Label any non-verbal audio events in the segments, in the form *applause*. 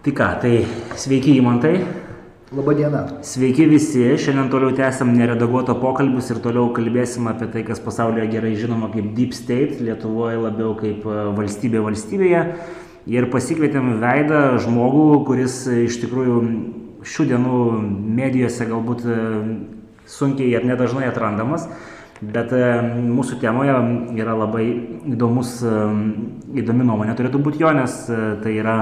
Tai ką, tai sveiki įmantai. Labadiena. Sveiki visi, šiandien toliau tęsiam neredaguoto pokalbius ir toliau kalbėsim apie tai, kas pasaulyje gerai žinoma kaip Deep State, Lietuvoje labiau kaip e, valstybė valstybėje. Ir pasikvietėm veidą žmogų, kuris iš tikrųjų šių dienų medijose galbūt e, sunkiai ir nedažnai atrandamas, bet e, mūsų temoje yra labai įdomus, įdomi nuomonė turėtų būti jo, nes tai yra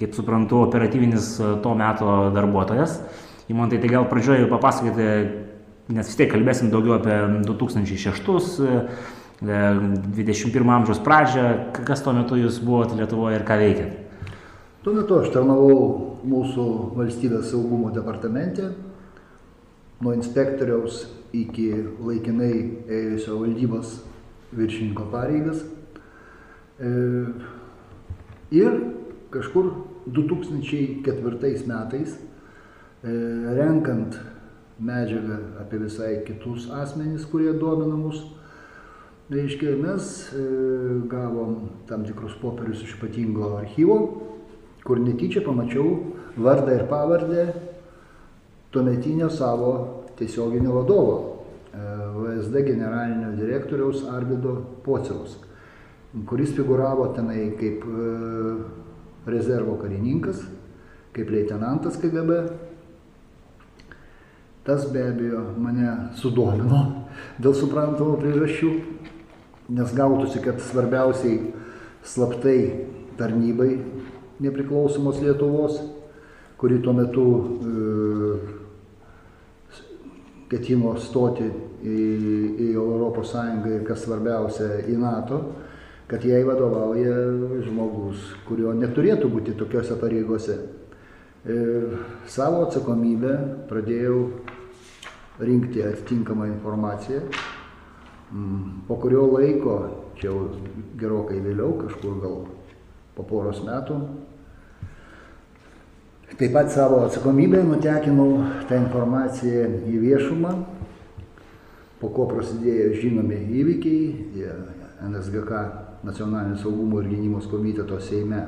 kaip suprantu, operatyvinis e, to meto darbuotojas. Įmontai, tai gal pradžioje papasakoti, nes vis tiek kalbėsim daugiau apie 2006, 21 e, amžiaus pradžią, kas tuo metu jūs buvote Lietuvoje ir ką veikėte. Tuo metu aš tarnavau mūsų valstybės saugumo departamente, nuo inspektoriaus iki laikinai ėjusio valdybos viršininko pareigas. E, ir kažkur 2004 metais, e, renkant medžiagą apie visai kitus asmenys, kurie domina mus, reiškia, mes e, gavom tam tikrus popierius iš ypatingo archyvo, kur netyčia pamačiau vardą ir pavardę tuometinio savo tiesioginio vadovo, e, VSD generalinio direktoriaus Arvido Pociaus, kuris figuravo tenai kaip rezervo karininkas, kaip leitenantas KGB. Tas be abejo mane sudomino dėl suprantamų priežasčių, nes gautųsi, kad svarbiausiai slaptai tarnybai nepriklausomos Lietuvos, kuri tuo metu e, ketino stoti į, į Europos Sąjungą ir kas svarbiausia į NATO, kad jai vadovauja žmogus, kurio neturėtų būti tokiuose pareigose. Ir e, savo atsakomybę pradėjau rinkti atitinkamą informaciją, mm, po kurio laiko, čia jau gerokai vėliau, kažkur gal po poros metų, taip pat savo atsakomybę nutekinau tą informaciją į viešumą, po ko prasidėjo žinomi įvykiai, NSGK nacionalinio saugumo ir gynybos komiteto Seime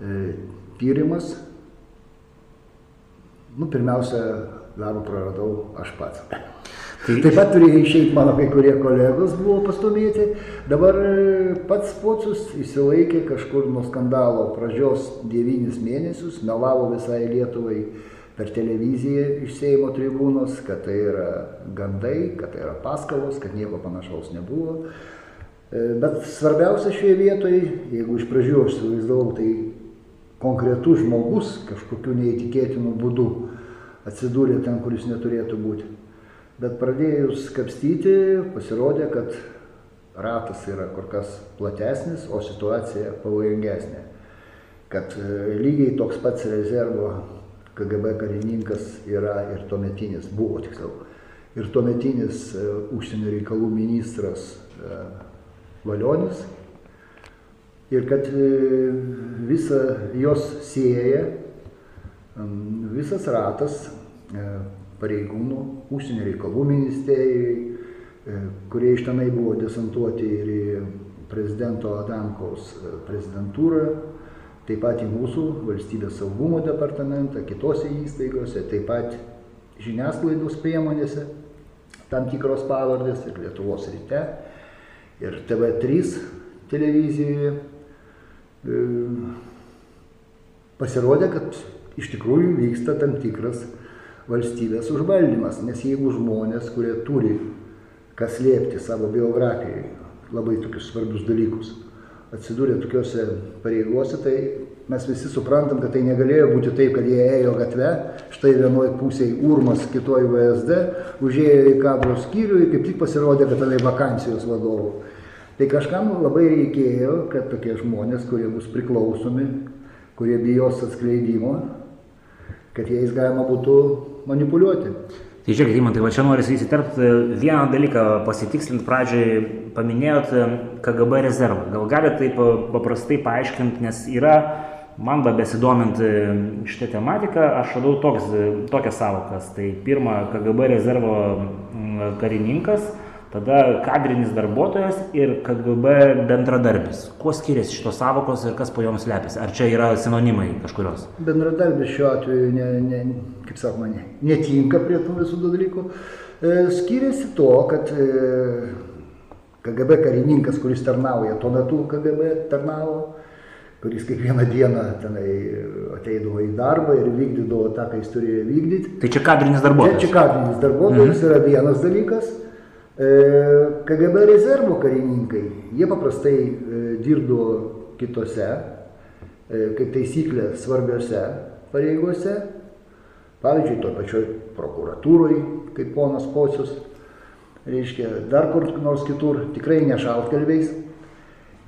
e, tyrimas, nu, pirmiausia, darbą praradau aš pats. Tai... Taip pat turėjo išeiti mano kai kurie kolegos, buvo pastumėti. Dabar e, pats pocius įsilaikė kažkur nuo skandalo pradžios devynis mėnesius, melavo visai Lietuvai per televiziją iš Seimo tribūnos, kad tai yra gandai, kad tai yra paskalos, kad nieko panašaus nebuvo. E, bet svarbiausia šioje vietoje, jeigu iš pradžių aš įsivaizdavau, tai konkretus žmogus kažkokiu neįtikėtinu būdu atsidūrė ten, kuris neturėtų būti. Bet pradėjus kapstyti, pasirodė, kad ratas yra kur kas platesnis, o situacija pavojingesnė. Kad e, lygiai toks pats rezervo KGB karininkas yra ir tuometinis, buvo tiksliau, ir tuometinis e, užsienio reikalų ministras Valionis ir kad e, visa jos sieja visas ratas e, pareigūnų užsienio reikalų ministerijai, e, kurie iš tenai buvo desantuoti ir į prezidento Adamkaus prezidentūrą, taip pat į mūsų valstybės saugumo departamentą, kitose įstaigose, taip pat žiniasklaidos priemonėse, tam tikros pavardės ir Lietuvos ryte ir TV3 televizijoje e, pasirodė, kad iš tikrųjų vyksta tam tikras valstybės užvaldymas, nes jeigu žmonės, kurie turi kas liepti savo biografijoje, labai tokius svarbius dalykus, atsidūrė tokiuose pareigose, tai mes visi suprantam, kad tai negalėjo būti taip, kad jie ėjo gatve, štai vienoj pusėje urmas, kitoj VSD, užėjo į kadro skyrių ir kaip tik pasirodė, kad tenai vakancijos vadovų. Tai kažkam labai reikėjo, kad tokie žmonės, kurie bus priklausomi, kurie bijos atskleidimo, kad jais galima būtų manipuliuoti. Tai žiūrėkit, Imantai, va čia noriu įsiterpti vieną dalyką, pasitikslinti pradžiai, paminėjot KGB rezervą. Gal galite taip paprastai paaiškinti, nes yra, man be besidomint šitą tematiką, aš radau toks, tokias savokas. Tai pirma, KGB rezervo karininkas, tada kadrinis darbuotojas ir KGB bendradarbis. Kuo skiriasi šitos savokos ir kas po joms slepiasi? Ar čia yra sinonimai kažkurios? Bendradarbis šiuo atveju, ne, ne, kaip sakoma, ne, netinka prie tų visų dalykų. E, skiriasi to, kad e, KGB karininkas, kuris tarnauja, tuo metu KGB tarnavo, kuris kiekvieną dieną tenai ateidavo į darbą ir vykdydavo tą, ką jis turėjo vykdyti. Tai čia kadrinis darbuotojas. Čia, čia kadrinis darbuotojas mhm. yra vienas dalykas. E, KGB rezervo karininkai, jie paprastai e, dirbdavo kitose, e, kaip taisyklė, svarbiose pareigose. Pavyzdžiui, to pačioj prokuratūroje, kaip ponas Pocius, reiškia, dar kur nors kitur, tikrai ne šaltkalviais.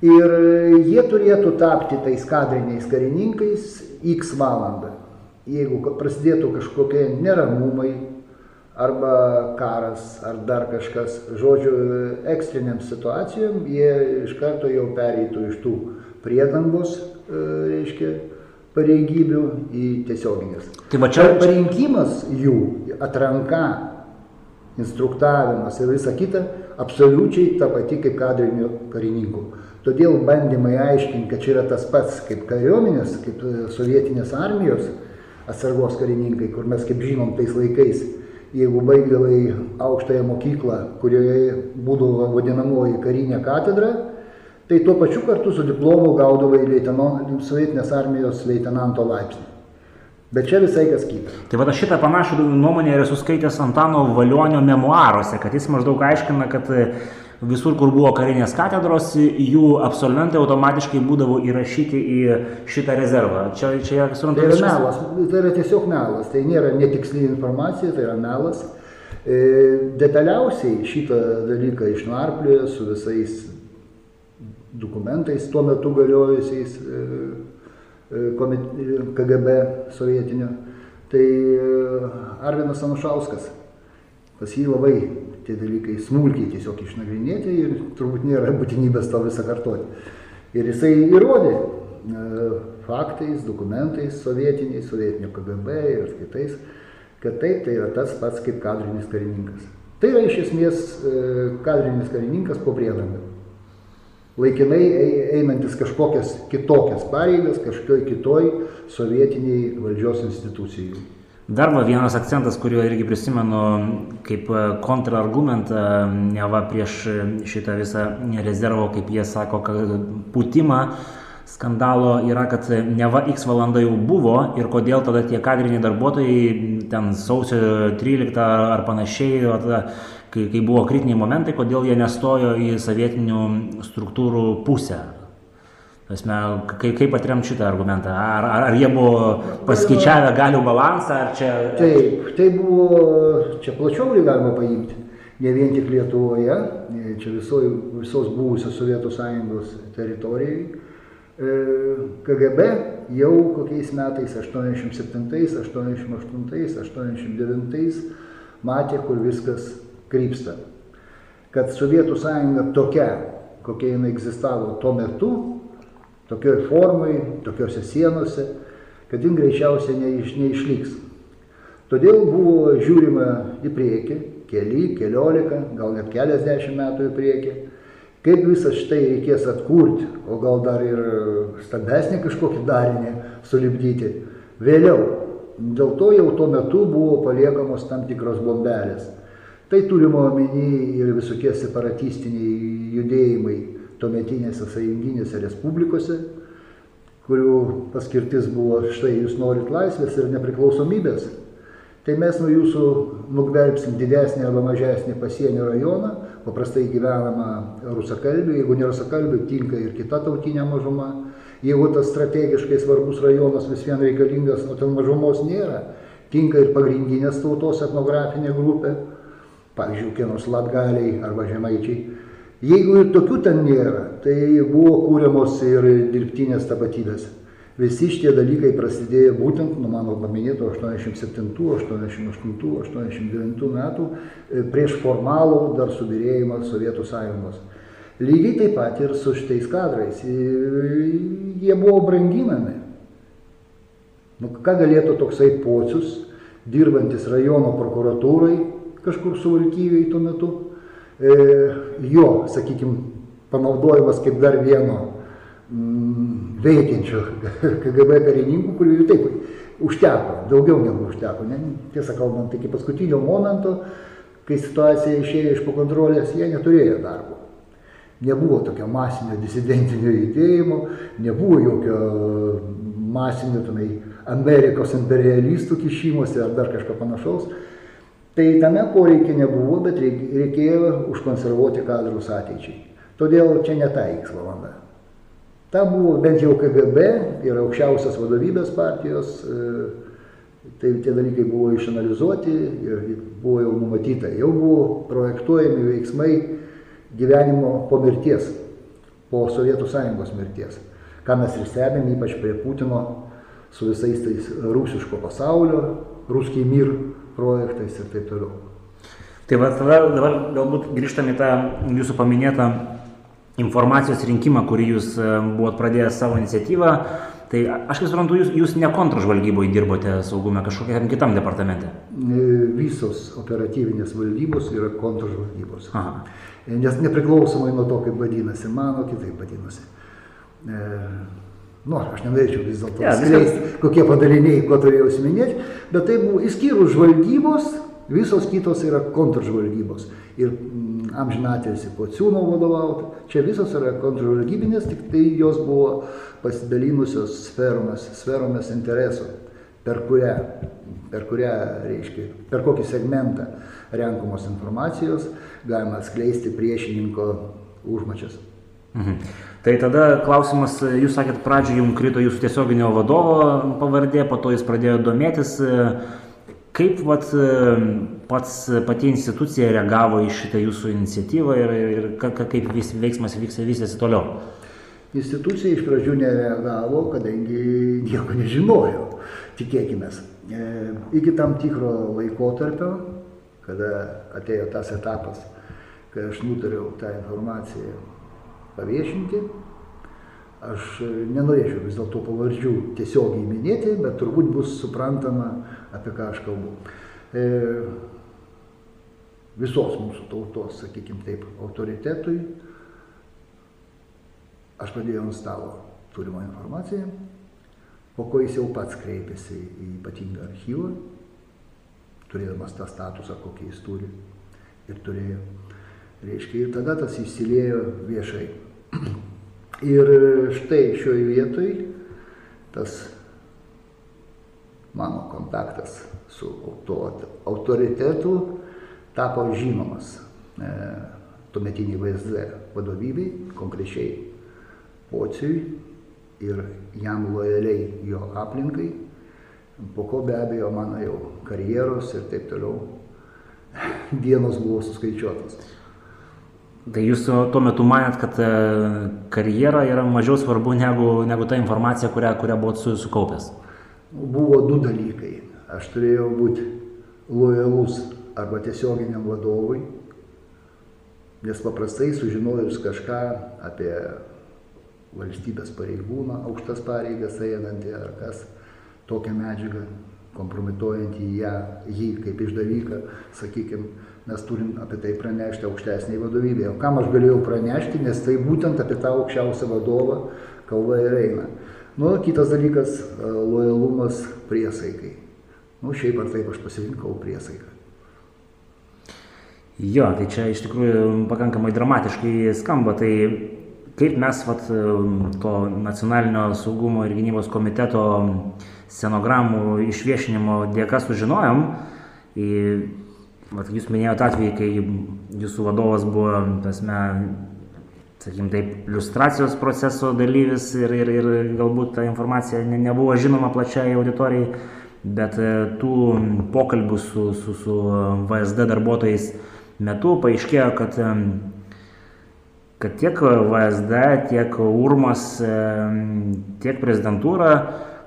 Ir jie turėtų tapti tais kadriniais karininkais X valandą. Jeigu prasidėtų kažkokie neramumai arba karas ar dar kažkas, žodžiu, ekstriniam situacijom, jie iš karto jau pereitų iš tų priedangos, e, reiškia, pareigybių į tiesioginės. Tai va čia parinkimas jų, atranka, instruktavimas ir visa kita absoliučiai ta pati kaip kadrinių karininkų. Todėl bandymai aiškinti, kad čia yra tas pats kaip kariuomenės, kaip e, sovietinės armijos atsargos karininkai, kur mes kaip žinom tais laikais, jeigu baigdavai aukštąją mokyklą, kurioje būdavo vadinamoji karinė katedra, tai tuo pačiu kartu su diplomu gaudavai sovietinės armijos leitenanto laipsnį. Bet čia visai kas kita. Tai va šitą panašų nuomonę yra suskaitęs Antano Valionio memoaruose, kad jis maždaug aiškina, kad visur, kur buvo karinės katedros, jų absolventai automatiškai būdavo įrašyti į šitą rezervą. Čia, čia suprantu. Tai yra melas, tai yra tiesiog melas, tai nėra netiksli informacija, tai yra melas. E, detaliausiai šitą dalyką išnarplioja su visais dokumentais tuo metu galiojusiais e, e KGB sovietinio. Tai e, Arvinas Anušauskas, pas jį labai tie dalykai smulkiai tiesiog išnagrinėti ir turbūt nėra *laughs* būtinybės to visą kartoti. Ir jisai įrodė e, faktais, dokumentais sovietiniais, sovietinio KGB ir kitais, kad taip, tai yra tas pats kaip kadrinis karininkas. Tai yra iš esmės e, kadrinis karininkas po priedangą. Laikinai einantis kažkokias kitokias pareigas, kažkokioj kitoj sovietiniai valdžios institucijai. Dar va vienas akcentas, kuriuo irgi prisimenu kaip e, kontrargumentą, neva prieš šitą visą rezervo, kaip jie sako, kad putimą skandalo yra, kad neva X valanda jau buvo ir kodėl tada tie kadriniai darbuotojai ten sausio 13 ar panašiai, kai, kai buvo kritiniai momentai, kodėl jie nestojo į sovietinių struktūrų pusę. Asme, kaip, kaip atrem šitą argumentą? Ar, ar, ar jie buvo paskaičiavę galių balansą, ar čia... Taip, tai buvo, čia plačiau galima paimti, ne vien tik Lietuvoje, čia viso, visos buvusios Sovietų sąjungos teritorijai. E, KGB jau kokiais metais, 87, 88, 89, matė, kur viskas krypsta. Kad Sovietų sąjunga tokia, kokia jinai egzistavo tuo metu, tokioj formai, tokiuose sienose, kad jin greičiausiai neiš, neišliks. Todėl buvo žiūrima į priekį, keli, keliolika, gal net keliasdešimt metų į priekį, kaip visą šitai reikės atkurti, o gal dar ir stambesnį kažkokį darinį sulibdyti vėliau. Dėl to jau tuo metu buvo paliekamos tam tikros bombelės. Tai turimo omeny ir visokie separatistiniai judėjimai tuometinėse sąjunginėse respublikose, kurių paskirtis buvo štai jūs norit laisvės ir nepriklausomybės, tai mes nuo jūsų nugvelbsim didesnį arba mažesnį pasienio rajoną, paprastai gyvenama rusakalbių, jeigu ne rusakalbių, tinka ir kita tautinė mažuma. Jeigu tas strategiškai svarbus rajonas vis vien reikalingas, o ten mažumos nėra, tinka ir pagrindinės tautos etnografinė grupė, pavyzdžiui, kokie nors latgaliai arba žemaičiai Jeigu ir tokių ten nėra, tai buvo kūriamos ir dirbtinės tapatybės. Visi šitie dalykai prasidėjo būtent nuo mano paminėto 87, 88, 89 metų e, prieš formalų dar subirėjimą Sovietų sąjungos. Lygiai taip pat ir su šitais kadrais. Jie buvo branginami. Nu, ką galėtų toksai pocius, dirbantis rajono prokuratūrai, kažkur suvalkyviai tuo metu, jo, sakykime, panaudojimas kaip dar vieno mm, veikiančio *laughs* KGB karininkų, kurių jų taip užteko, daugiau negu užteko. Ne, tiesą kalbant, iki paskutinio momento, kai situacija išėjo iš po kontrolės, jie neturėjo darbo. Nebuvo tokio masinio disidentinio judėjimo, nebuvo jokio masinio tenai Amerikos imperialistų kišimuose ar dar kažko panašaus. Tai tame poreikia nebuvo, bet reikėjo užkonservuoti kadrus ateičiai. Todėl čia ne ta X valanda. Ta buvo bent jau KGB ir aukščiausias vadovybės partijos, e, tai tie dalykai buvo išanalizuoti ir buvo jau numatyta, jau buvo projektuojami veiksmai gyvenimo po mirties, po Sovietų Sąjungos mirties, ką mes ir stebėm, ypač prie Putino su visais tais rusiško pasaulio, ruskiai mir projektais ir taip toliau. Tai va, tada dabar galbūt grįžtame į tą jūsų paminėtą informacijos rinkimą, kurį jūs e, buvot pradėjęs savo iniciatyvą. Tai aš kaip suprantu, jūs, jūs ne kontržvalgyboje dirbote saugume, kažkokiam kitam departamente? E, visos operatyvinės valdybos yra kontržvalgybos. Aha. E, nes nepriklausomai nuo to, kaip vadinasi, mano kitaip vadinasi. E, nu, aš nenorėčiau vis dėlto ja, skleisti, kokie padaliniai, ko turėjau užsiminėti, bet tai buvo įskyrus žvalgybos, visos kitos yra kontržvalgybos. Ir amžinatėsi Pociūno vadovauti. Čia visos yra kontržvalgybinės, tik tai jos buvo pasidalinusios sferomis, sferomis interesų, per kurią, per kurią, reiškia, per kokį segmentą renkamos informacijos galima atskleisti priešininko užmačias. Mhm. Tai tada klausimas, jūs sakėt, pradžioje jums krito jūsų tiesioginio vadovo pavardė, po to jis pradėjo domėtis, Kaip vat, pats pati institucija reagavo į šitą jūsų iniciatyvą ir, ir ka, kaip vis, veiksmas vystėsi toliau? Institucija iš pradžių nereagavo, kadangi nieko nežinojo, tikėkime. E, iki tam tikro laikotarpio, kada atėjo tas etapas, kai aš nutariau tą informaciją paviešinti, Aš nenorėčiau vis dėlto pavardžių tiesiogiai minėti, bet turbūt bus suprantama, apie ką aš kalbu. E, visos mūsų tautos, sakykime taip, autoritetui aš padėjau ant stalo turimą informaciją, po ko jis jau pats kreipėsi į ypatingą archyvą, turėdamas tą statusą, kokį jis turi ir turėjo. Reiškia, ir tada tas įsilėjo viešai. Ir štai šioj vietoj tas mano kontaktas su autoritetu tapo žinomas e, tuometiniai VSD vadovybei, konkrečiai Pociui ir jam lojaliai jo aplinkai, po ko be abejo mano jau karjeros ir taip toliau dienos buvo suskaičiuotos. Tai jūs tuo metu manėt, kad e, karjera yra mažiau svarbu negu, negu ta informacija, kurią, kurią buvot su, sukaupęs? Buvo du dalykai. Aš turėjau būti lojalus arba tiesioginiam vadovui, nes paprastai sužinojus kažką apie valstybės pareigūną, aukštas pareigas einantį ar kas, tokią medžiagą, kompromituojantį ją, jį kaip išdavyką, sakykime, mes turim apie tai pranešti aukštesniai vadovybei. O kam aš galėjau pranešti, nes tai būtent apie tą aukščiausią vadovą kalba ir eina. Nu, kitas dalykas - lojalumas priesaikai. Nu, šiaip ar taip aš pasirinkau priesaiką. Jo, tai čia iš tikrųjų pakankamai dramatiškai skamba. Tai kaip mes vat, to nacionalinio saugumo ir gynybos komiteto scenogramų išviešinimo dėka sužinojom, Vat jūs minėjote atvejį, kai jūsų vadovas buvo, tasme, sakykim, taip, iliustracijos proceso dalyvis ir, ir, ir galbūt ta informacija ne, nebuvo žinoma plačiai auditorijai, bet e, tų pokalbių su, su, su VSD darbuotojais metu paaiškėjo, kad, kad tiek VSD, tiek URMAS, tiek prezidentūra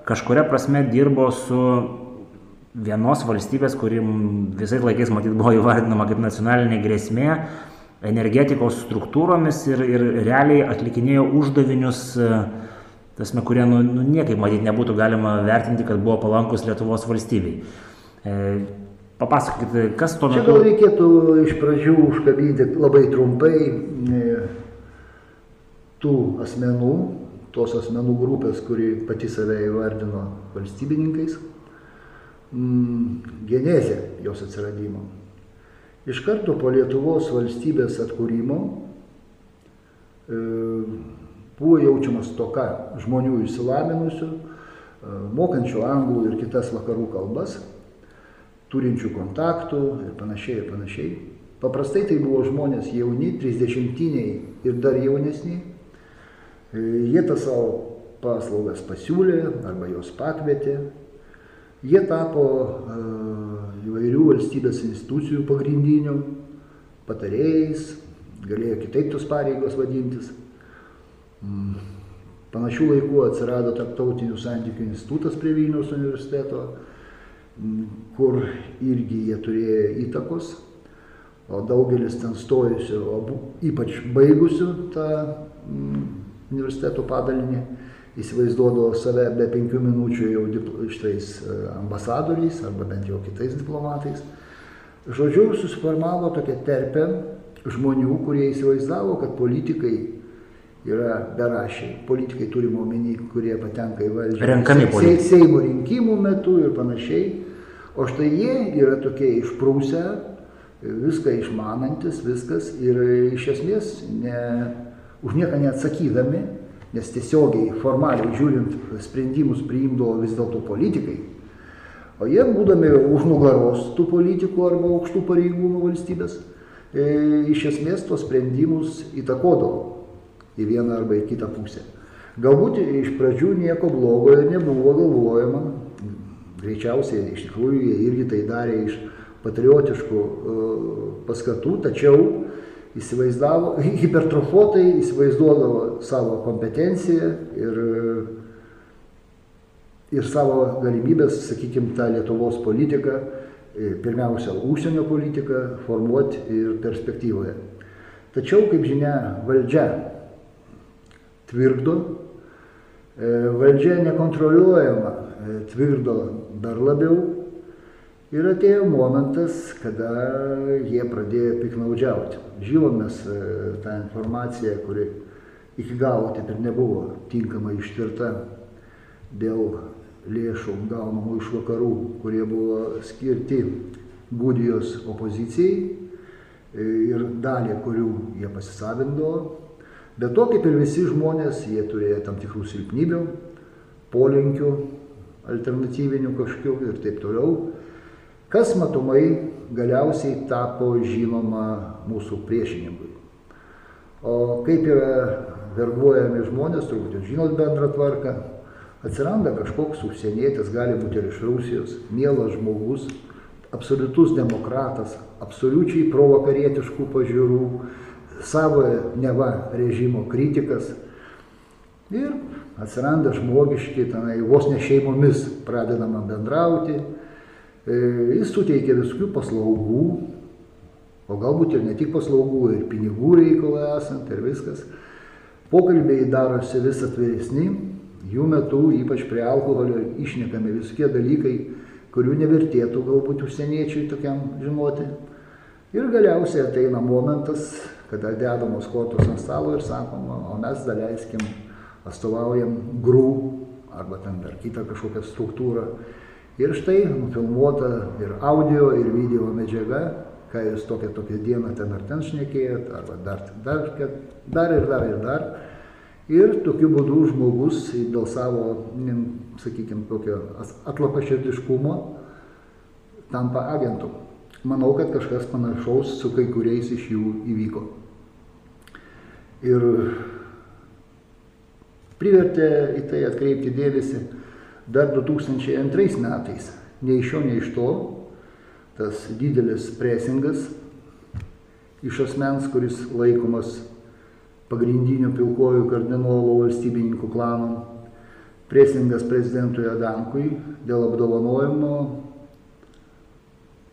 kažkuria prasme dirbo su vienos valstybės, kuri visais laikais matyt buvo įvardinama kaip nacionalinė grėsmė, energetikos struktūromis ir, ir realiai atlikinėjo uždavinius, e, tasme, kurie nu, nu, niekaip matyt nebūtų galima vertinti, kad buvo palankus Lietuvos valstybei. E, Papasakokite, kas Čia metu. gal reikėtų iš pradžių užkabinti labai trumpai e, tų asmenų, tos asmenų grupės, kuri pati save įvardino valstybininkais, mm, genezė jos atsiradimo. Iš karto po Lietuvos valstybės atkūrimo e, buvo jaučiamas toka žmonių išsilavinusių, e, mokančių anglų ir kitas vakarų kalbas, turinčių kontaktų ir panašiai ir panašiai. Paprastai tai buvo žmonės jauni, trisdešimtiniai ir dar jaunesni. E, Jie tas savo paslaugas pasiūlė arba jos pakvietė. Jie tapo e, įvairių valstybės institucijų pagrindinių patarėjais, galėjo kitaip tos pareigos vadintis. Mm. Panašių laikų atsirado Tarptautinių santykių institutas prie Vilniaus universiteto, mm, kur irgi jie turėjo įtakos, o daugelis ten stojusių, o ypač baigusių tą mm, universiteto padalinį, įsivaizduodavo save be penkių minučių jau šitais e, ambasadoriais arba bent jau kitais diplomatais. Žodžiu, susiformavo tokia terpė žmonių, kurie įsivaizdavo, kad politikai yra berašiai. Politikai turime omeny, kurie patenka į valdžią. Renkami politikai. Seimo rinkimų metu ir panašiai. O štai jie yra tokie išprūsę, viską išmanantis, viskas ir iš esmės ne, už nieką neatsakydami, nes tiesiogiai, formaliai žiūrint, sprendimus priimdavo vis dėlto politikai. O jie, būdami už nugaros tų politikų arba aukštų pareigūnų valstybės, e, iš esmės tos sprendimus įtakodavo į vieną arba į kitą pusę. Galbūt iš pradžių nieko blogo ir nebuvo galvojama. Greičiausiai iš tikrųjų jie irgi tai darė iš patriotiškų e, paskatų, tačiau įsivaizdavo, hipertrofuotai įsivaizduodavo savo kompetenciją ir, ir savo galimybės, sakykime, tą Lietuvos politiką, e, pirmiausia, užsienio politiką formuoti ir perspektyvoje. Tačiau, kaip žinia, valdžia tvirkdo, e, valdžia nekontroliuojama, e, tvirkdo dar labiau ir atėjo momentas, kada jie pradėjo piknaudžiauti. Žinom mes e, tą informaciją, kuri iki galo taip ir nebuvo tinkamai ištirta dėl lėšų gaunamų iš vakarų, kurie buvo skirti Gudijos opozicijai e, ir dalį, kurių jie pasisavindavo. Bet to, kaip ir visi žmonės, jie turėjo tam tikrų silpnybių, polinkių, alternatyvinių kažkokių ir taip toliau, kas matomai galiausiai tapo žinoma mūsų priešininkui. O kaip yra verbuojami žmonės, turbūt jūs žinot bendrą tvarką, atsiranda kažkoks užsienietis, gali būti ir iš Rusijos, mielas žmogus, absoliutus demokratas, absoliučiai provakarietiškų pažiūrų, savo neva režimo kritikas. Ir atsiranda žmogiški, tenai vos ne šeimomis pradedama bendrauti. E, Jis suteikia visokių paslaugų, o galbūt ir ne tik paslaugų, ir pinigų reikalą esant ir viskas. Pokalbiai darosi vis atviresni, jų metu, ypač prie alkoholio, išnekami visokie dalykai, kurių nevertėtų galbūt užsieniečiai tokiam žinoti. Ir galiausiai ateina momentas, kada dedamos kortos ant stalo ir sakoma, o mes daleiskim, atstovaujam grų arba ten dar kitą kažkokią struktūrą. Ir štai nufilmuota ir audio, ir video medžiaga, ką jūs tokią tokią dieną ten ar ten šnekėjot, arba dar, dar, dar ir dar ir dar. Ir tokiu būdu žmogus dėl savo, sakykime, tokio atlapaširdiškumo tampa agentu. Manau, kad kažkas panašaus su kai kuriais iš jų įvyko. Ir privertė į tai atkreipti dėmesį dar 2002 metais. Nei iš šio, nei iš to tas didelis presingas iš asmens, kuris laikomas pagrindiniu pilkojų kardinolų valstybininkų klanu, presingas prezidentui Adankui dėl apdovanojimo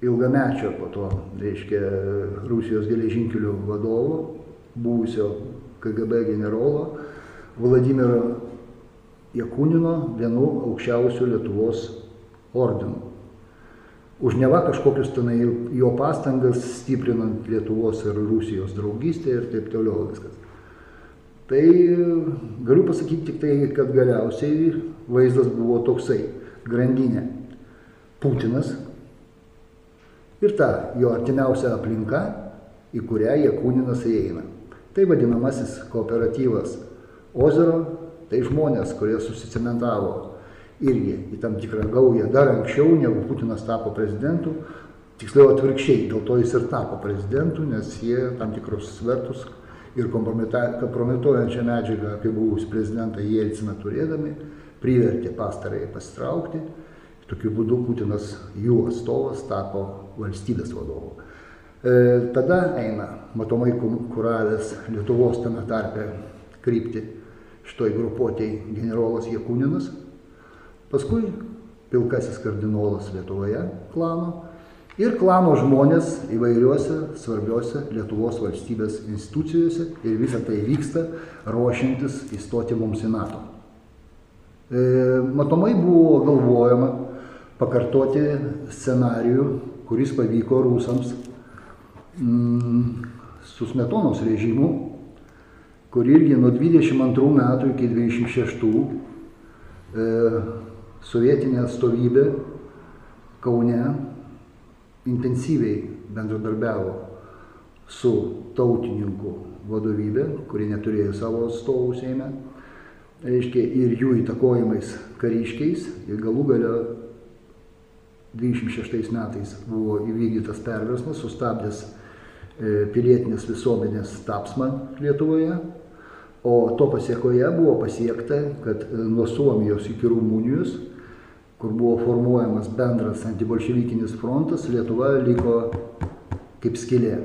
ilgamečio po to, reiškia, Rusijos geležinkelių vadovo, buvusio KGB generolo Vladimiro Jakunino vienu aukščiausių Lietuvos ordinų. už neva kažkokius tenai jo pastangas stiprinant Lietuvos ir Rusijos draugystę ir taip toliau viskas. Tai galiu pasakyti tik tai, kad galiausiai vaizdas buvo toksai - grandinė. Putinas ir ta jo artimiausia aplinka, į kurią Jekūninas įeina. Tai vadinamasis kooperatyvas Ozero, tai žmonės, kurie susicementavo irgi į tam tikrą gaują dar anksčiau, negu Putinas tapo prezidentu, tiksliau atvirkščiai, dėl to jis ir tapo prezidentu, nes jie tam tikrus svertus ir kompromituojančią medžiagą apie buvusį prezidentą Jelciną turėdami privertė pastarąjį pasitraukti. Tokiu būdu Putinas, jų atstovas, tapo valstybės vadovu. E, tada eina matomai kuravęs Lietuvos tame tarpe krypti šitoj grupuotėj generolas Jekūninas, paskui pilkasis kardinolas Lietuvoje klano ir klano žmonės įvairiuose svarbiuose Lietuvos valstybės institucijose ir visa tai vyksta ruošiantis įstoti mums į NATO. E, matomai buvo galvojama pakartoti scenarijų, kuris pavyko rusams mm, su Smetonos režimu, kur irgi nuo 22 metų iki 26 e, sovietinė atstovybė Kaune intensyviai bendradarbiavo su tautininkų vadovybė, kuri neturėjo savo atstovų Seime, reiškia ir jų įtakojimais kariškiais. Ir galų galę 26 metais buvo įvykdytas perversmas, sustabdęs E, pilietinės visuomenės tapsmą Lietuvoje, o to pasiekoje buvo pasiekta, kad e, nuo Suomijos iki Rumunijos, kur buvo formuojamas bendras antibolševikinis frontas, Lietuva liko kaip skilė.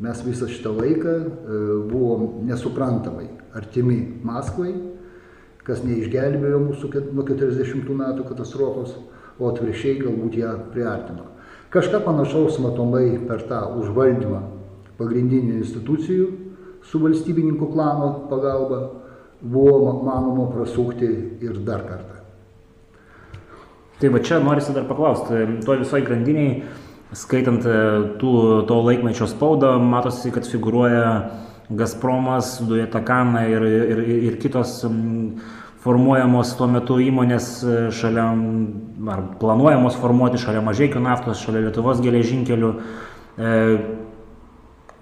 Mes visą šitą laiką e, buvom nesuprantamai artimi Maskvai, kas neišgelbėjo mūsų nuo 40 metų katastrofos, o atvirkščiai galbūt ją priartino. Kažką panašaus matomai per tą užvaldymą pagrindinių institucijų su valstybininkų klano pagalba buvo manoma prasukti ir dar kartą. Tai va čia norisi dar paklausti, to visoji grandiniai, skaitant e, tų, to laikmečio spaudą, matosi, kad figuruoja Gazpromas, Dujetakana ir, ir, ir kitos formuojamos tuo metu įmonės e, šalia, ar planuojamos formuoti šalia Mažiekių naftos, šalia Lietuvos geležinkelių.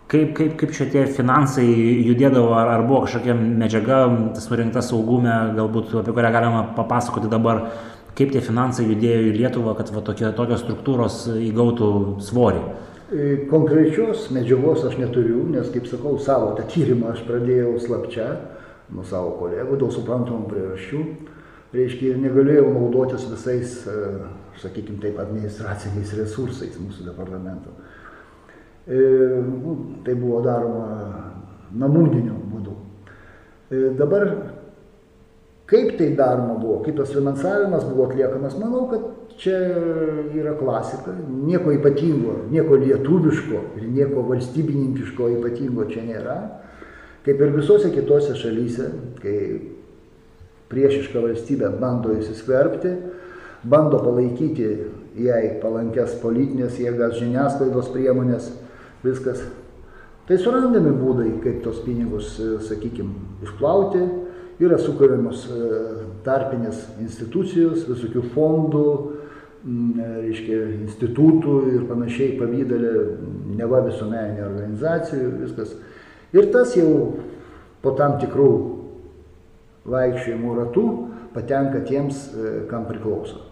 Kaip, kaip, kaip šitie finansai judėdavo, ar, ar buvo kažkokia medžiaga surinkta saugume, galbūt apie kurią galima papasakoti dabar, kaip tie finansai judėjo į Lietuvą, kad va, tokie, tokios struktūros įgautų svorį. E, konkrečios medžiagos aš neturiu, nes, kaip sakau, savo tą tyrimą aš pradėjau slapčia nuo savo kolegų dėl suprantamų priežasčių. Reiškia, ir negalėjau naudotis visais, e, sakykime taip, administraciniais resursais mūsų departamento. Nu, tai buvo daroma namūdiniu būdu. Dabar, kaip tai daroma buvo, kaip tas finansavimas buvo atliekamas, manau, kad čia yra klasika, nieko ypatingo, nieko lietuviško ir nieko valstybininkiško ypatingo čia nėra. Kaip ir visose kitose šalyse, kai priešiška valstybė bando įsiskverbti, bando palaikyti jai palankias politinės jėgas, žiniasklaidos priemonės, viskas. Tai surandami būdai, kaip tos pinigus, e, sakykime, išplauti. Yra sukūriamos e, tarpinės institucijos, visokių fondų, e, reiškia, institutų ir panašiai pavydalė, neva visuomeninė organizacijų, viskas. Ir tas jau po tam tikrų vaikščiojimų ratų patenka tiems, kam priklauso.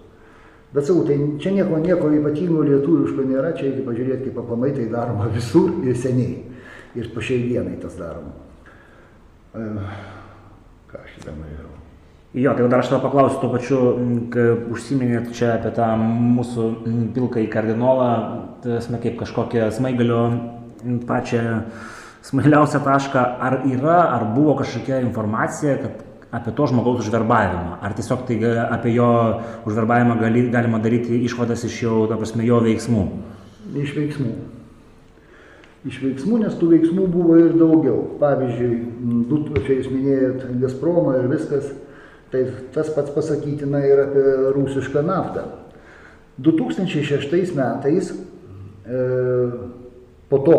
Bet sakau, tai čia nieko, nieko ypatingo lietuviško nėra, čia reikia pažiūrėti, kaip aplamai tai daroma *laughs* visur ir seniai. Ir po šiai dienai tas daroma. E, ką aš šitą norėjau. Jo, tai dar aš tavo paklausiu tuo pačiu, užsiminėt čia apie tą mūsų pilką į kardinolą, esame kaip kažkokią smaigalio pačią smailiausią tašką, ar yra, ar buvo kažkokia informacija, kad apie to žmogaus užverbavimą, ar tiesiog tai apie jo užverbavimą gali, galima daryti išvadas iš jo, ta prasme, jo veiksmų? Iš veiksmų. Iš veiksmų, nes tų veiksmų buvo ir daugiau. Pavyzdžiui, du, čia jūs minėjot Gazpromą ir viskas, tai tas pats pasakytina ir apie rusišką naftą. 2006 metais, e, po to,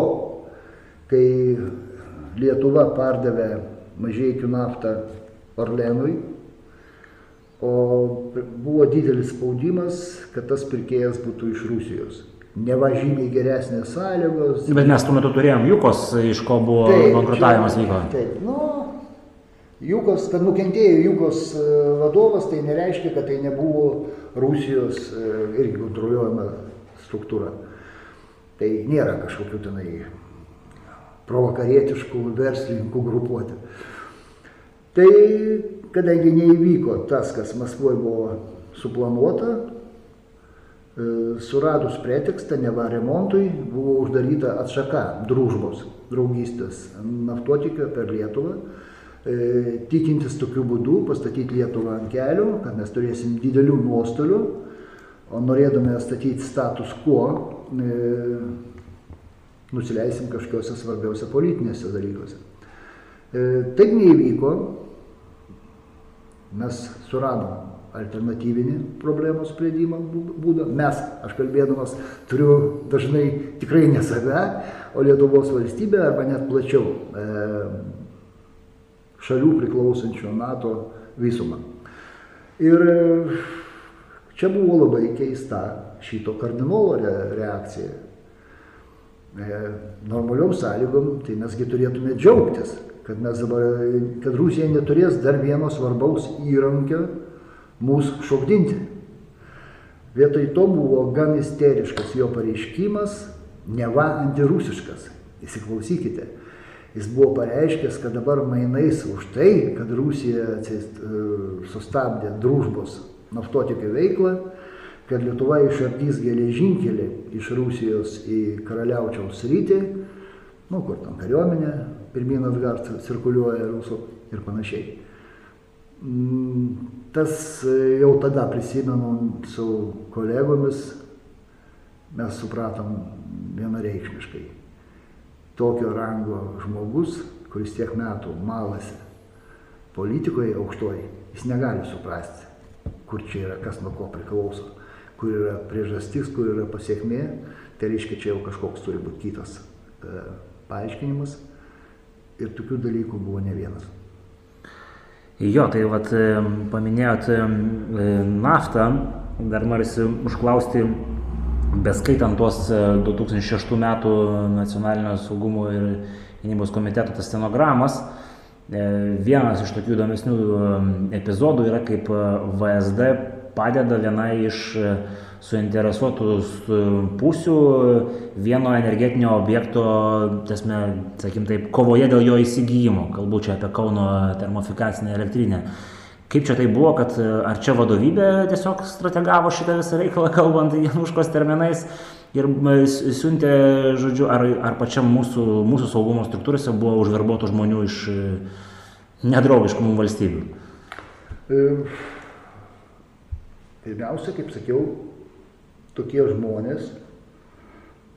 kai Lietuva pardavė mažiekių naftą Orlenui, o buvo didelis spaudimas, kad tas pirkėjas būtų iš Rusijos. Neva žymiai geresnės sąlygos. Bet mes tuo metu turėjom Jukos, iš ko buvo bankrutavimas vyko. Taip, nu, Jukos, kad nukentėjo Jukos e, vadovas, tai nereiškia, kad tai nebuvo Rusijos e, irgi kontroliuojama struktūra. Tai nėra kažkokių tenai provakarietiškų verslininkų grupuotė. Tai kadangi neįvyko tas, kas Maskvoje buvo suplanuota, e, suradus pretekstą, neva remontui, buvo uždaryta atšaka družbos, draugystės naftotikio per Lietuvą, e, tikintis tokiu būdu pastatyti Lietuvą ant kelių, kad mes turėsim didelių nuostolių, o norėdami statyti status quo, e, nusileisim kažkokiuose svarbiausia politinėse dalykuose. E, taip neįvyko, mes suradom alternatyvinį problemos sprendimo būdą. Mes, aš kalbėdamas, turiu dažnai tikrai ne save, o Lietuvos valstybę arba net plačiau e, šalių priklausančių NATO visumą. Ir e, čia buvo labai keista šito kardinolo reakcija. E, normaliom sąlygom, tai mesgi turėtume džiaugtis, kad, mes dabar, kad Rusija neturės dar vieno svarbaus įrankio mūsų šokdinti. Vietoj to buvo gan isteriškas jo pareiškimas, neva antirusiškas. Įsiklausykite. Jis buvo pareiškęs, kad dabar mainais už tai, kad Rusija e, sustabdė družbos naftotikio veiklą, kad Lietuva išardys geležinkelį iš Rusijos į Karaliaučiaus rytį, nu, kur tam kariuomenė, pirmyn atgal cirkuliuoja rusų ir panašiai. Mm, tas jau tada prisimenu su kolegomis, mes supratom vienareikšmiškai. Tokio rango žmogus, kuris tiek metų malasi politikoje aukštoji, jis negali suprasti, kur čia yra, kas nuo ko priklauso kur yra priežastis, kur yra pasiekmė, tai reiškia, čia jau kažkoks turi būti kitas e, paaiškinimas. Ir tokių dalykų buvo ne vienas. Jo, tai vat e, paminėjot e, naftą, dar norisi užklausti, beskaitant tuos 2006 e, metų nacionalinio saugumo ir gynybos komiteto tas stenogramas, vienas iš tokių įdomesnių epizodų yra kaip VSD padeda viena iš e, suinteresuotų pusių vieno energetinio objekto, tasme, sakim taip, kovoje dėl jo įsigijimo, kalbu čia apie Kauno termofikacinę elektrinę. Kaip čia tai buvo, kad e, ar čia vadovybė tiesiog strategavo šitą visą reikalą, *laughs* kalbant Januškos terminais, ir e, siuntė, žodžiu, ar, ar pačiam mūsų, mūsų saugumo struktūrose buvo užverbuotų žmonių iš nedraugiškų mums valstybių? E Pirmiausia, kaip sakiau, tokie žmonės,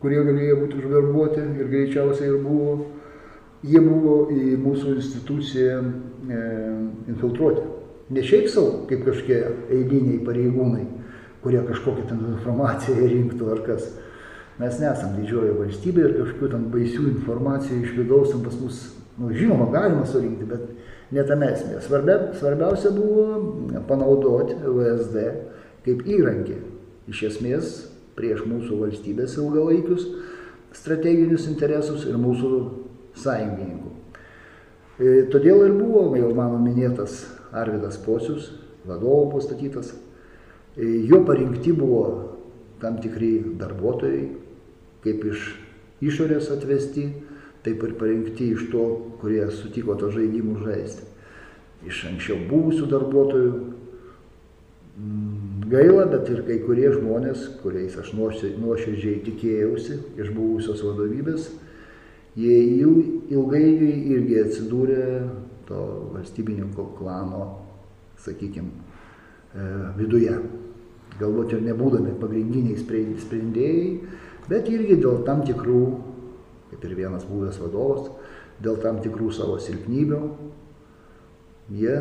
kurie galėjo būti užverbuoti ir greičiausiai ir buvo, jie buvo į mūsų instituciją e, infiltruoti. Ne šiaip savo, kaip kažkokie eiliniai pareigūnai, kurie kažkokią ten informaciją rinktų ar kas. Mes nesam didžioji valstybė ir kažkokių ten baisių informacijų iš vidaus pas mus, nu, žinoma, galima surinkti, bet ne tame esmė. Svarbia, svarbiausia buvo panaudoti VSD kaip įrankį iš esmės prieš mūsų valstybės ilgalaikius strateginius interesus ir mūsų sąjungininkų. E, todėl ir buvo jau mano minėtas Arvidas Posius, vadovo pastatytas. E, jo parinkti buvo tam tikri darbuotojai, kaip iš išorės atvesti, taip ir parinkti iš to, kurie sutiko to žaidimų žaisti. Iš anksčiau buvusių darbuotojų, Gaila, bet ir kai kurie žmonės, kuriais aš nuoširdžiai tikėjausi iš buvusios vadovybės, jie ilgainiui irgi atsidūrė to valstybininko klano, sakykime, viduje. Galbūt ir nebūdami pagrindiniai sprendėjai, bet irgi dėl tam tikrų, kaip ir vienas buvęs vadovas, dėl tam tikrų savo silpnybių, jie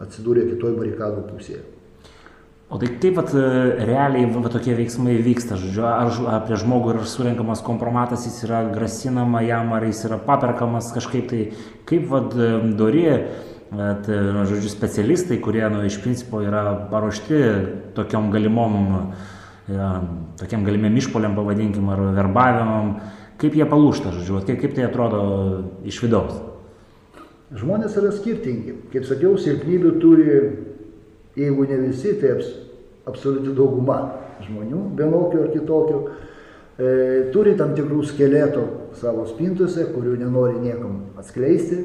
atsidūrė kitoj barikadų pusėje. O tai kaip vat, realiai va, tokie veiksmai vyksta, žodžiu, ar, ar prie žmogų yra surinkamas kompromatas, jis yra grasinama jam, ar jis yra paperkamas kažkaip tai, kaip vad dori, bet, nu, žodžiu, specialistai, kurie nu, iš principo yra paruošti tokiom galimom, ja, tokiam galimiem išpoliam, pavadinkim, ar verbavimam, kaip jie palūšta, žodžiu, kaip, kaip tai atrodo iš vidaus. Žmonės yra skirtingi. Kaip sakiau, silpnybių turi, jeigu ne visi, tai aps, absoliuti dauguma žmonių, vienokių ar kitokių, e, turi tam tikrų skeletų savo spintose, kurių nenori niekam atskleisti.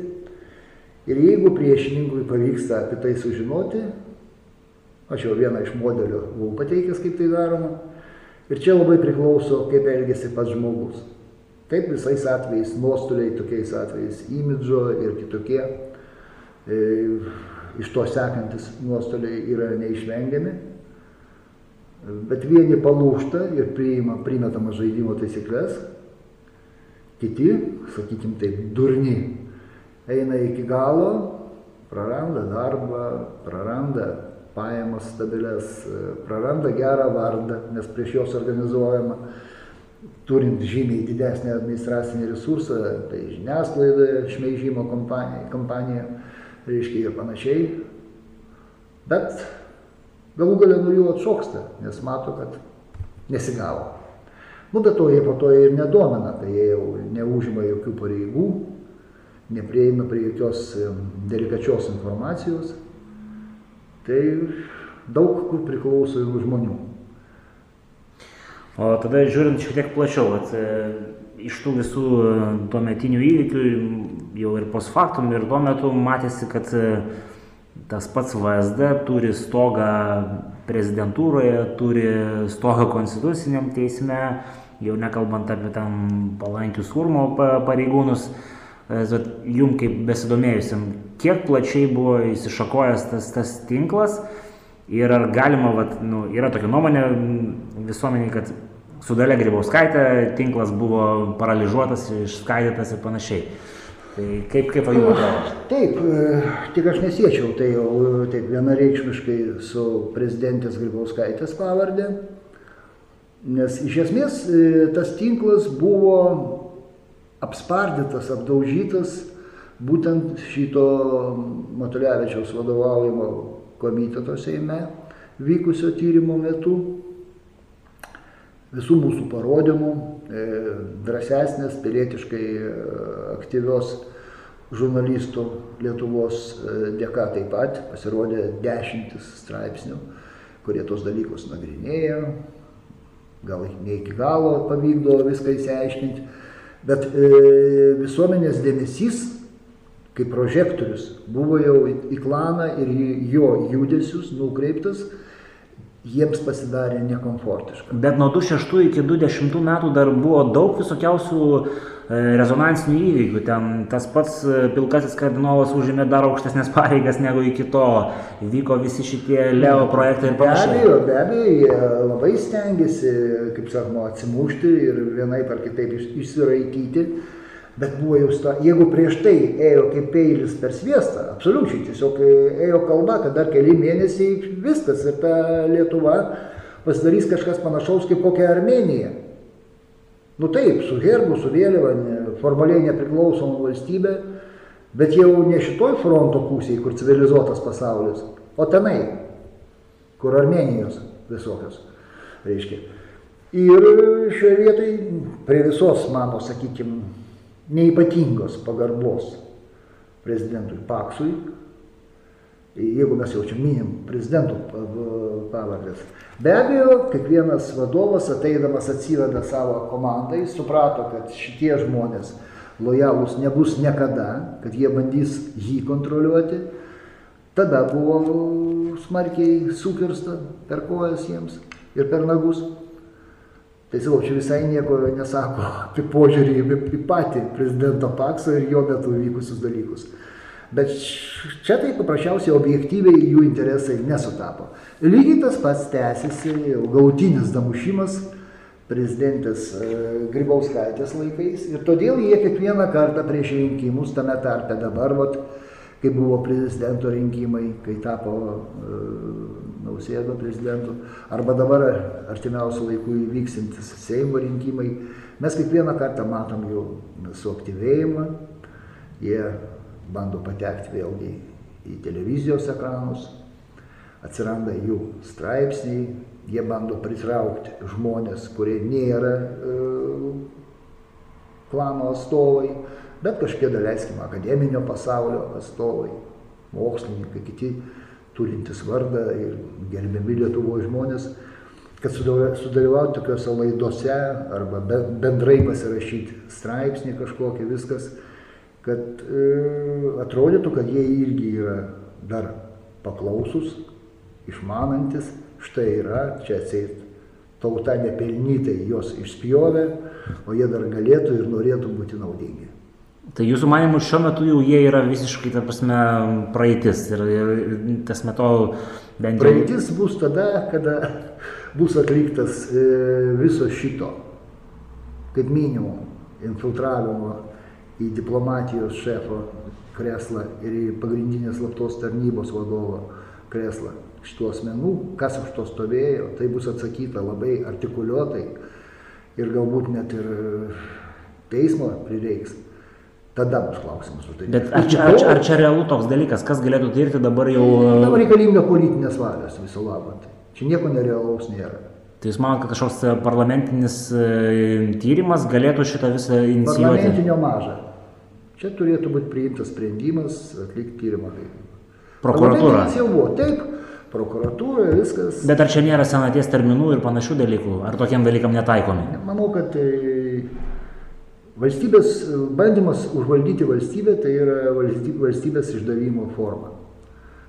Ir jeigu priešininkui pavyksta apie tai sužinoti, aš jau vieną iš modelių buvau pateikęs, kaip tai daroma, ir čia labai priklauso, kaip elgesi pats žmogus. Taip visais atvejais, nuostoliai tokiais atvejais, imidžo ir kitokie, e, iš to sekantis nuostoliai yra neišvengiami, bet vieni palūšta ir priima primetamas žaidimo taisyklės, kiti, sakykim taip, durni, eina iki galo, praranda darbą, praranda pajamas stabilias, praranda gerą vardą, nes prieš juos organizuojama turint žymiai didesnį administracinį resursą, tai žiniasklaida, šmeižimo kompanija, kompanija reiškia ir panašiai. Bet galų galę nuo jų atšoksta, nes mato, kad nesigavo. Nu, bet to jie po to ir nedomina, tai jie jau neužima jokių pareigų, neprieina prie jokios delikačios informacijos. Tai daug kur priklauso ir žmonių. O tada žiūrint šiek tiek plačiau, at, e, iš tų visų e, tuometinių įvykių, jau ir post factum, ir tuo metu matėsi, kad e, tas pats VSD turi stogą prezidentūroje, turi stogą konstituciniam teisme, jau nekalbant apie tam palankius urmo pareigūnus. Jum kaip besidomėjusiam, kiek plačiai buvo įsišakojęs tas, tas tinklas ir ar galima, vat, nu, yra tokia nuomonė visuomeniai, kad su Dalia Grybauskaitė tinklas buvo paralyžiuotas, išskaidytas ir panašiai. Tai kaip, kaip jums atrodo? Taip, e, tik aš nesiečiau tai jau taip vienareikšmiškai su prezidentės Grybauskaitės pavardė, nes iš esmės e, tas tinklas buvo apspardytas, apdaužytas būtent šito Matulevičiaus vadovaujamo komiteto Seime vykusio tyrimo metu visų mūsų parodymų, e, drąsesnės, pilietiškai e, aktyvios žurnalistų Lietuvos e, dėka taip pat pasirodė dešimtis straipsnių, kurie tos dalykus nagrinėjo, gal ne iki galo pavykdo viską įsiaiškinti, bet visuomenės dėmesys kaip prožektorius buvo jau į klaną ir jo judesius nukreiptas jiems pasidarė nekomfortiška. Bet nuo 26 iki 20 metų dar buvo daug visokiausių e, rezonansinių įvykių. Ten tas pats e, pilkasis kardinolas užėmė dar aukštesnės *laughs* pareigas negu iki to. Vyko visi šitie Leo projektai ir panašiai. Be abejo, be abejo, jie labai stengiasi, kaip sakoma, atsimušti ir vienaip ar kitaip išsiraikyti. Bet buvo jau sta, jeigu prieš tai ėjo kaip peilis per sviestą, absoliučiai tiesiog ėjo kalba, kad dar keli mėnesiai viskas ir ta Lietuva pasidarys kažkas panašaus kaip kokia Armenija. Nu taip, su herbu, su vėliava, ne, formaliai nepriklausoma valstybė, bet jau ne šitoj fronto pusėje, kur civilizuotas pasaulis, o tenai, kur Armenijos visokios, reiškia. Ir šioje vietoje prie visos mano, sakykime, neipatingos pagarbos prezidentui Paksui, jeigu mes jau čia minim prezidentų pavardės. Be abejo, kiekvienas vadovas ateidamas atsiveda savo komandą, jis suprato, kad šitie žmonės lojalūs nebus niekada, kad jie bandys jį kontroliuoti. Tada buvo smarkiai sukirsta per kojas jiems ir per nagus. Tai sakau, čia visai nieko nesako apie požiūrį į patį prezidento Pakso ir jo metu vykusius dalykus. Bet čia tai paprasčiausiai objektyviai jų interesai nesutapo. Lygiai tas pats tęsiasi gautinis damušimas prezidentės e, Grybauskaitės laikais ir todėl jie kiekvieną kartą prieš rinkimus, tame tarpe dabar, vat, kai buvo prezidento rinkimai, kai tapo e, nausėdo prezidentu, arba dabar artimiausių laikų įvyksintis Seimo rinkimai, mes kiekvieną kartą matom jų suaktyvėjimą, jie bando patekti vėlgi į televizijos ekranus, atsiranda jų straipsniai, jie bando pritraukti žmonės, kurie nėra e, klano atstovai, bet kažkiek daleiskim akademinio pasaulio atstovai, mokslininkai, kiti turintys vardą ir gerbiami Lietuvoje žmonės, kad sudalyvauti tokiuose laidose arba bendrai pasirašyti straipsnį kažkokį viskas, kad e, atrodytų, kad jie irgi yra dar paklausus, išmanantis, štai yra, čia atseit tauta nepelnytai jos išspjovė, o jie dar galėtų ir norėtų būti naudingi. Tai jūsų manimų šiuo metu jau jie yra visiškai, ta prasme, praeitis ir, ir tas metu bent jau. Praeitis bus tada, kada bus atliktas e, viso šito, kaip minimum, infiltravimo į diplomatijos šefo kreslą ir į pagrindinės slaptos tarnybos vadovo kreslą šitų asmenų, kas už to stovėjo, tai bus atsakyta labai artikuliuotai ir galbūt net ir teismo prireiks. Tada bus klausimas uždarytas. Bet ar čia, ar, ar čia realu toks dalykas, kas galėtų tirti dabar jau... Dabar reikalinga politinės valios viso labo. Tai čia nieko nerealaus nėra. Tai jūs manote, kad kažkoks e, parlamentinis e, tyrimas galėtų šitą visą inicijuoti? Parlamentinio maža. Čia turėtų būti priimtas sprendimas atlikti tyrimą. Prokuratūra. jau buvo, taip, prokuratūra, viskas. Bet ar čia nėra senaties terminų ir panašių dalykų? Ar tokiem dalykam netaikomi? Manau, kad tai Valstybės bandymas užvaldyti valstybę tai yra valstybės išdavimo forma.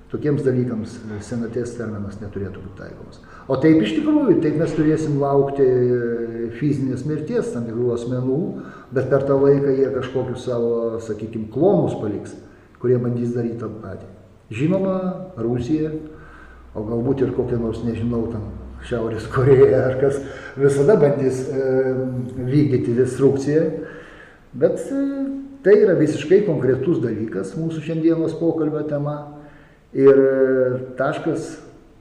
Tokiems dalykams senaties terminas neturėtų būti taikomas. O taip iš tikrųjų, taip mes turėsim laukti fizinės mirties tam tikrų asmenų, bet per tą laiką jie kažkokius savo, sakykime, klonus paliks, kurie bandys daryti tą patį. Žinoma, Rusija, o galbūt ir kokia nors, nežinau, tam Šiaurės Koreja ar kas, visada bandys e, vykdyti destrukciją Bet e, tai yra visiškai konkretus dalykas mūsų šiandienos pokalbio tema ir e, taškas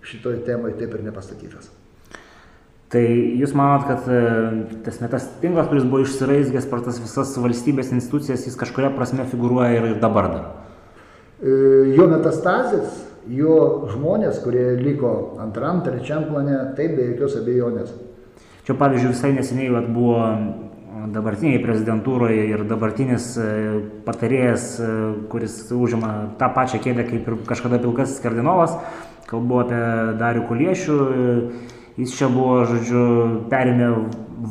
šitoj temai taip ir nepastatytas. Tai jūs manot, kad e, tas netas tinklas, kuris buvo išsiraizgęs per tas visas valstybės institucijas, jis kažkuria prasme figuruoja ir dabar dar? Jo metastazės, jo žmonės, kurie liko antram, trečiam plane, taip be jokios abejonės. Čia pavyzdžiui visai neseniai buvo dabartiniai prezidentūroje ir dabartinis e, patarėjas, e, kuris užima tą pačią kėdę kaip ir kažkada pilkasis kardinolas, kalbu apie Darių Kuliešių, e, jis čia buvo, žodžiu, perėmė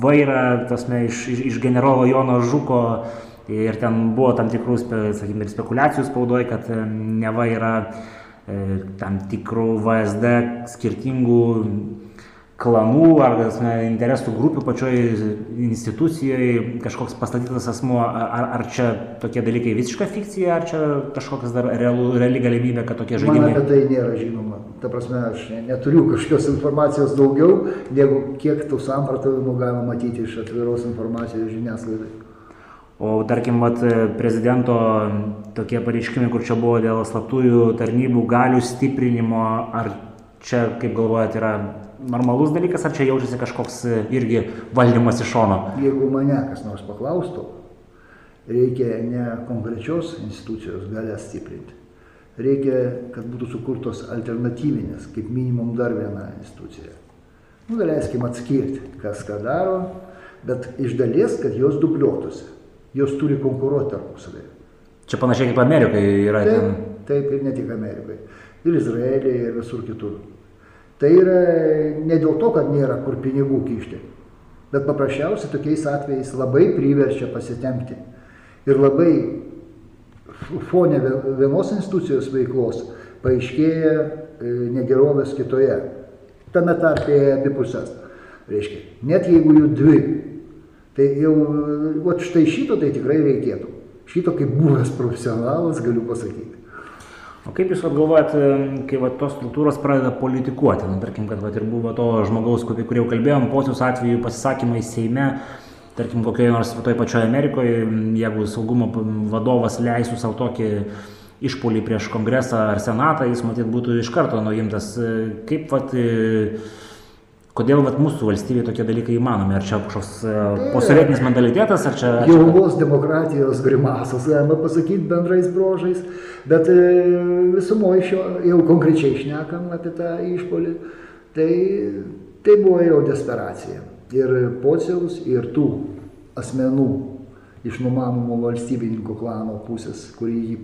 vairą, tasme, iš, iš, iš generolo Jono Žuko ir ten buvo tam tikrų, sakykime, ir spekulacijų spaudoje, kad neva yra tam tikrų VSD skirtingų klanų ar interesų grupių pačioj institucijoje kažkoks pastatytas asmuo, ar, ar čia tokie dalykai visiška fikcija, ar čia kažkokias dar realu, reali galimybė, kad tokie žaidimai. Man apie tai nėra žinoma. Ta prasme, aš neturiu kažkokios informacijos daugiau, negu kiek tų samprotavimų galima matyti iš atviros informacijos žiniasklaidai. O tarkim, vat, prezidento tokie pareiškimai, kur čia buvo dėl slaptųjų tarnybų galių stiprinimo, ar čia, kaip galvojate, yra normalus dalykas, ar čia jaučiasi kažkoks e, irgi valdymas iš šono? Jeigu mane kas nors paklaustų, reikia ne konkrečios institucijos galę stiprinti. Reikia, kad būtų sukurtos alternatyvinės, kaip minimum dar viena institucija. Nu, galėskim atskirti, kas ką daro, bet iš dalies, kad jos dubliuotųsi. Jos turi konkuruoti tarpusavėje. Čia panašiai kaip Amerikai yra. Taip, ten... taip ir ne tik Amerikai. Ir Izraelyje, ir visur kitur. Tai yra ne dėl to, kad nėra kur pinigų kišti, bet paprasčiausiai tokiais atvejais labai priverčia pasitemti. Ir labai fone vienos institucijos veiklos paaiškėja e, negerovės kitoje. Tame tarpėje abi pusės. Reiškia, net jeigu jų dvi, tai jau, o štai šito tai tikrai reikėtų. Šito kaip buvęs profesionalas galiu pasakyti. O kaip Jūs galvojat, kai va, tos struktūros pradeda politikuoti, nu, tarkim, kad va, ir buvo to žmogaus, apie kurį jau kalbėjom, posius atveju pasisakymai Seime, tarkim, kokioje nors toj pačioje Amerikoje, jeigu saugumo vadovas leisų savo tokį išpolį prieš kongresą ar senatą, jis matyt būtų iš karto nuimtas. Kaip vat, kodėl vat, mūsų valstybėje tokie dalykai įmanomi? Ar čia kažkoks tai posovietinis mentalitetas, ar čia... Jaunos demokratijos grimasas, galima pasakyti bendrais brožais, bet visumoje šio jau konkrečiai šnekam apie tą išpolį, tai, tai buvo jau desperacija. Ir pociaus, ir tų asmenų iš numanomų valstybininkų klano pusės, kurį jį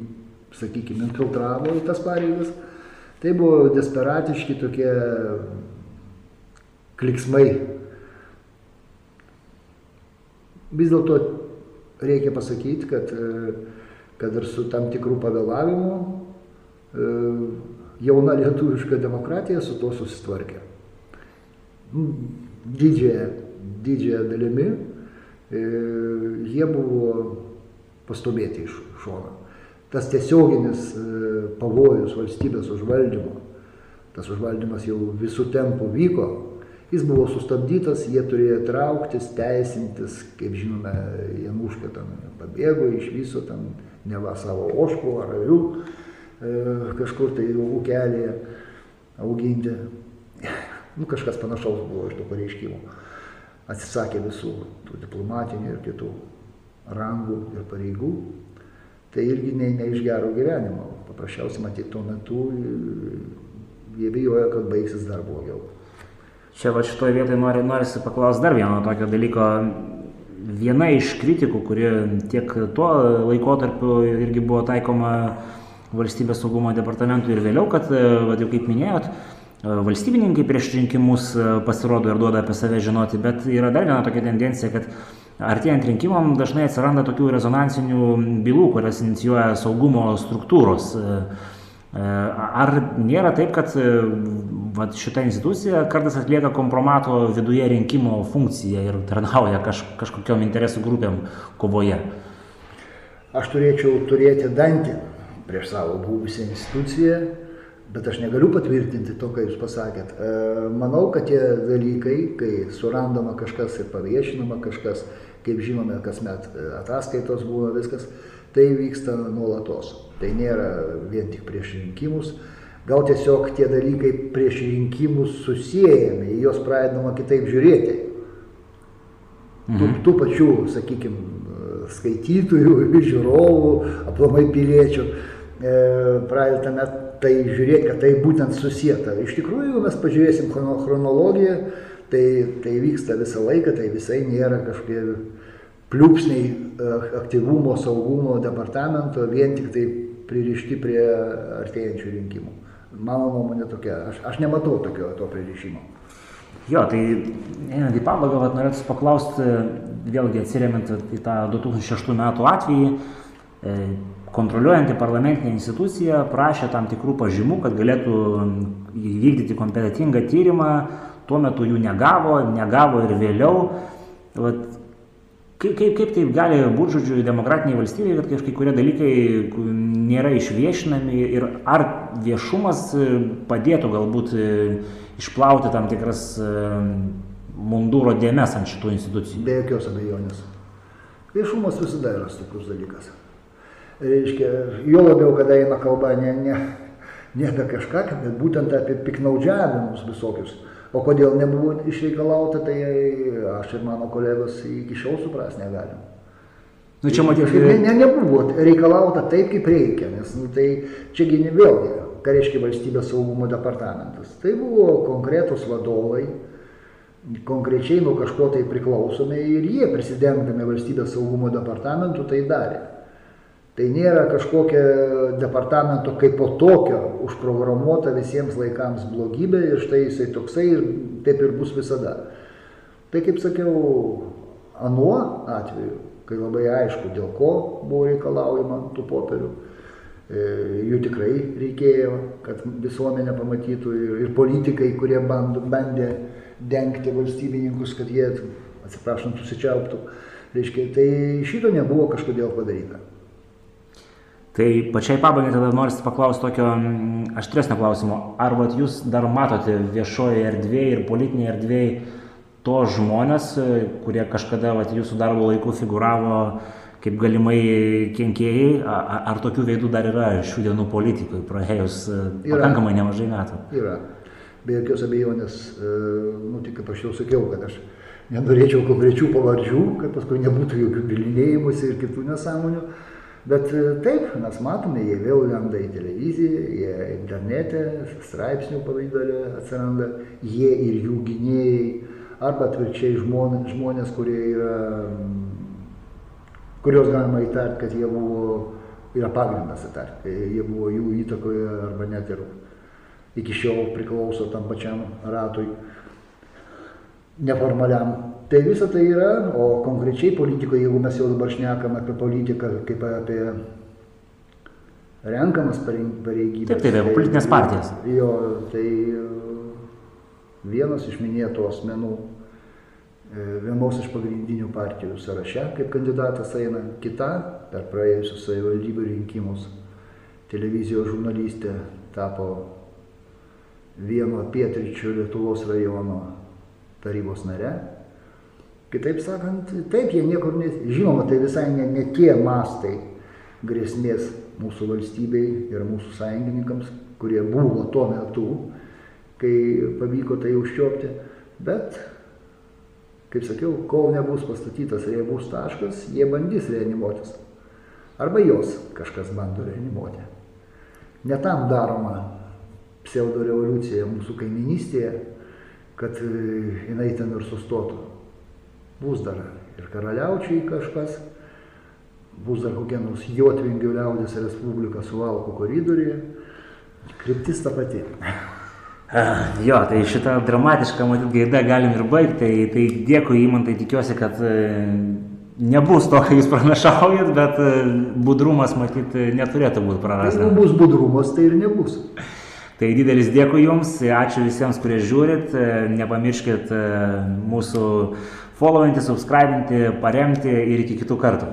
sakykime, infiltravo į tas pareigas. Tai buvo desperatiški tokie kliksmai. Vis dėlto reikia pasakyti, kad, kad ir su tam tikrų pavėlavimu jauna lietuviška demokratija su to susitvarkė. Didžiąją, didžiąją dalimi jie buvo pastumėti iš šono tas tiesioginis e, pavojus valstybės užvaldymo, tas užvaldymas jau visų tempų vyko, jis buvo sustabdytas, jie turėjo trauktis, teisintis, kaip žinome, Januška ten pabėgo iš viso, ten neva savo oškų ar avių e, kažkur tai ūkelėje auginti. Nu, kažkas panašaus buvo iš tų pareiškimų. Atsisakė visų tų diplomatinių ir kitų rangų ir pareigų tai irgi ne, ne iš gero gyvenimo. Paprasčiausiai matyti tuo metu jie bijojo, kad baigsis dar blogiau. Čia va šitoje vietoje nori, norisi paklausti dar vieno tokio dalyko. Viena iš kritikų, kuri tiek tuo laikotarpiu irgi buvo taikoma valstybės saugumo departamentui ir vėliau, kad, va, jau kaip minėjot, valstybininkai prieš rinkimus pasirodo ir duoda apie save žinoti, bet yra dar viena tokia tendencija, kad artėjant rinkimam dažnai atsiranda tokių rezonansinių bylų, kurias inicijuoja saugumo struktūros. E, e, ar nėra taip, kad e, va, šita institucija kartais atlieka kompromato viduje rinkimo funkciją ir tarnauja kaž, kažkokiam interesų grupėm kovoje? Aš turėčiau turėti dantį prieš savo buvusią instituciją, bet aš negaliu patvirtinti to, ką jūs pasakėt. Manau, kad tie dalykai, kai surandama kažkas ir paviešinama kažkas, kaip žinome, kasmet e, ataskaitos buvo viskas, tai vyksta nuolatos. Tai nėra vien tik prieš rinkimus, gal tiesiog tie dalykai prieš rinkimus susijęjami, į juos pradedama kitaip žiūrėti. Mhm. Tų, tų pačių, sakykime, skaitytojų, *laughs* žiūrovų, aplamai piliečių, e, pradedame tai žiūrėti, kad tai būtent susijęta. Iš tikrųjų, jeigu mes pažiūrėsim chronologiją, tai, tai vyksta visą laiką, tai visai nėra kažkokie pliūpsniai e, aktyvumo, saugumo departamento vien tik tai pririšti prie artėjančių rinkimų. Mano nuomonė tokia, aš, aš nematau tokio to pririšimo. Jo, tai einant į pabaigą, norėtųsi paklausti, vėlgi atsiriamint į tą 2006 metų atvejį, e, kontroliuojanti parlamentinė institucija prašė tam tikrų pažymų, kad galėtų įvykdyti kompetitingą tyrimą, tuo metu jų negavo, negavo ir vėliau. Vat, Kaip, kaip, kaip taip gali būti, žodžiu, demokratiniai valstybėje, kad kažkai kurie dalykai nėra išviešinami ir ar viešumas e, padėtų galbūt e, išplauti tam tikras e, mundūro dėmes ant šitų institucijų? Be jokios abejonės. Viešumas visada yra stiprus dalykas. Reiškia, jo labiau, kada eina kalba ne, ne, ne apie kažką, bet būtent apie piknaudžiavimus visokius O kodėl nebuvo išreikalauta, tai aš ir mano kolegos iki šiol supras negalim. Nu, čia matyti. Ne, ne, nebuvo reikalauta taip, kaip reikia, nes nu, tai čiagi vėlgi, ką reiškia valstybės saugumo departamentas. Tai buvo konkretus vadovai, konkrečiai nuo kažko tai priklausomi ir jie prisidengdami valstybės saugumo departamentu tai darė. Tai nėra kažkokia departamento kaip po tokio užprogramuota visiems laikams blogybė ir štai jisai toksai ir taip ir bus visada. Tai kaip sakiau, anuo atveju, kai labai aišku, dėl ko buvo reikalaujama tų popierių, e, jų tikrai reikėjo, kad visuomenė pamatytų ir, politikai, kurie band, bandė dengti valstybininkus, kad jie, atsiprašant, susičiauptų. Reiškia, tai šito nebuvo kažkodėl padaryta. Tai pačiai pabaigai tada norisi paklausti tokio mm, aštresnio klausimo. Ar vat, jūs dar matote viešoje erdvėje ir politinėje erdvėje to žmonės, kurie kažkada vat, jūsų darbo laiku figuravo kaip galimai kenkėjai, ar, ar tokių veidų dar yra šių dienų politikoje, praėjus e, yra. pakankamai nemažai metų? Yra. Be jokios abejonės, e, nu, tik kaip aš jau sakiau, kad aš nenorėčiau konkrečių pavardžių, kad paskui nebūtų jokių bilinėjimuose ir kitų nesąmonių. Bet e, taip, mes matome, jie vėl lenda į televiziją, jie internete, straipsnių pavydalė atsiranda, jie ir jų gynėjai, arba atvirkščiai žmonės, žmonės kurie yra kuriuos galima įtarti, kad jie buvo, yra pagrindas įtarti, jie buvo jų įtakoje arba net ir iki šiol priklauso tam pačiam ratui neformaliam. Tai visa tai yra, o konkrečiai politikoje, jeigu mes jau dabar šnekam apie politiką kaip apie renkamas pareigybės. Taip, tai yra politinės partijos. Jo, tai vienas iš minėtų asmenų E, vienos iš pagrindinių partijų sąraše kaip kandidatas eina, kita per praėjusius savivaldybių rinkimus televizijos žurnalistė tapo vieno pietričių Lietuvos rajono tarybos nare. Kitaip sakant, taip, jie niekur nes... Žinoma, tai visai ne, ne tie mastai grėsmės mūsų valstybei ir mūsų sąjungininkams, kurie buvo tuo metu, kai pavyko tai užčiopti, bet Kaip sakiau, kol nebus pastatytas riebus taškas, jie bandys reanimuotis. Arba jos kažkas bando reanimuoti. Ne tam daroma pseudo revoliucija mūsų kaiminystėje, kad e, jinai ten ir sustotų. Bus dar ir karaliaučiai kažkas, bus dar kokia nors Jotvingių liaudės Respublika su Valkų koridoriuje. Kryptis ta pati. Jo, tai šitą dramatišką, matyt, gaidą galim ir baigti. Tai, tai dėkui įmantai, tikiuosi, kad e, nebus to, ką jūs pranašaujat, bet e, budrumas, matyt, neturėtų būti prarastas. Jeigu bus budrumas, tai ir nebus. Tai didelis dėkui Jums, ačiū visiems, kurie žiūrit, e, nepamirškit mūsų followinti, subscribinti, paremti ir iki kitų kartų.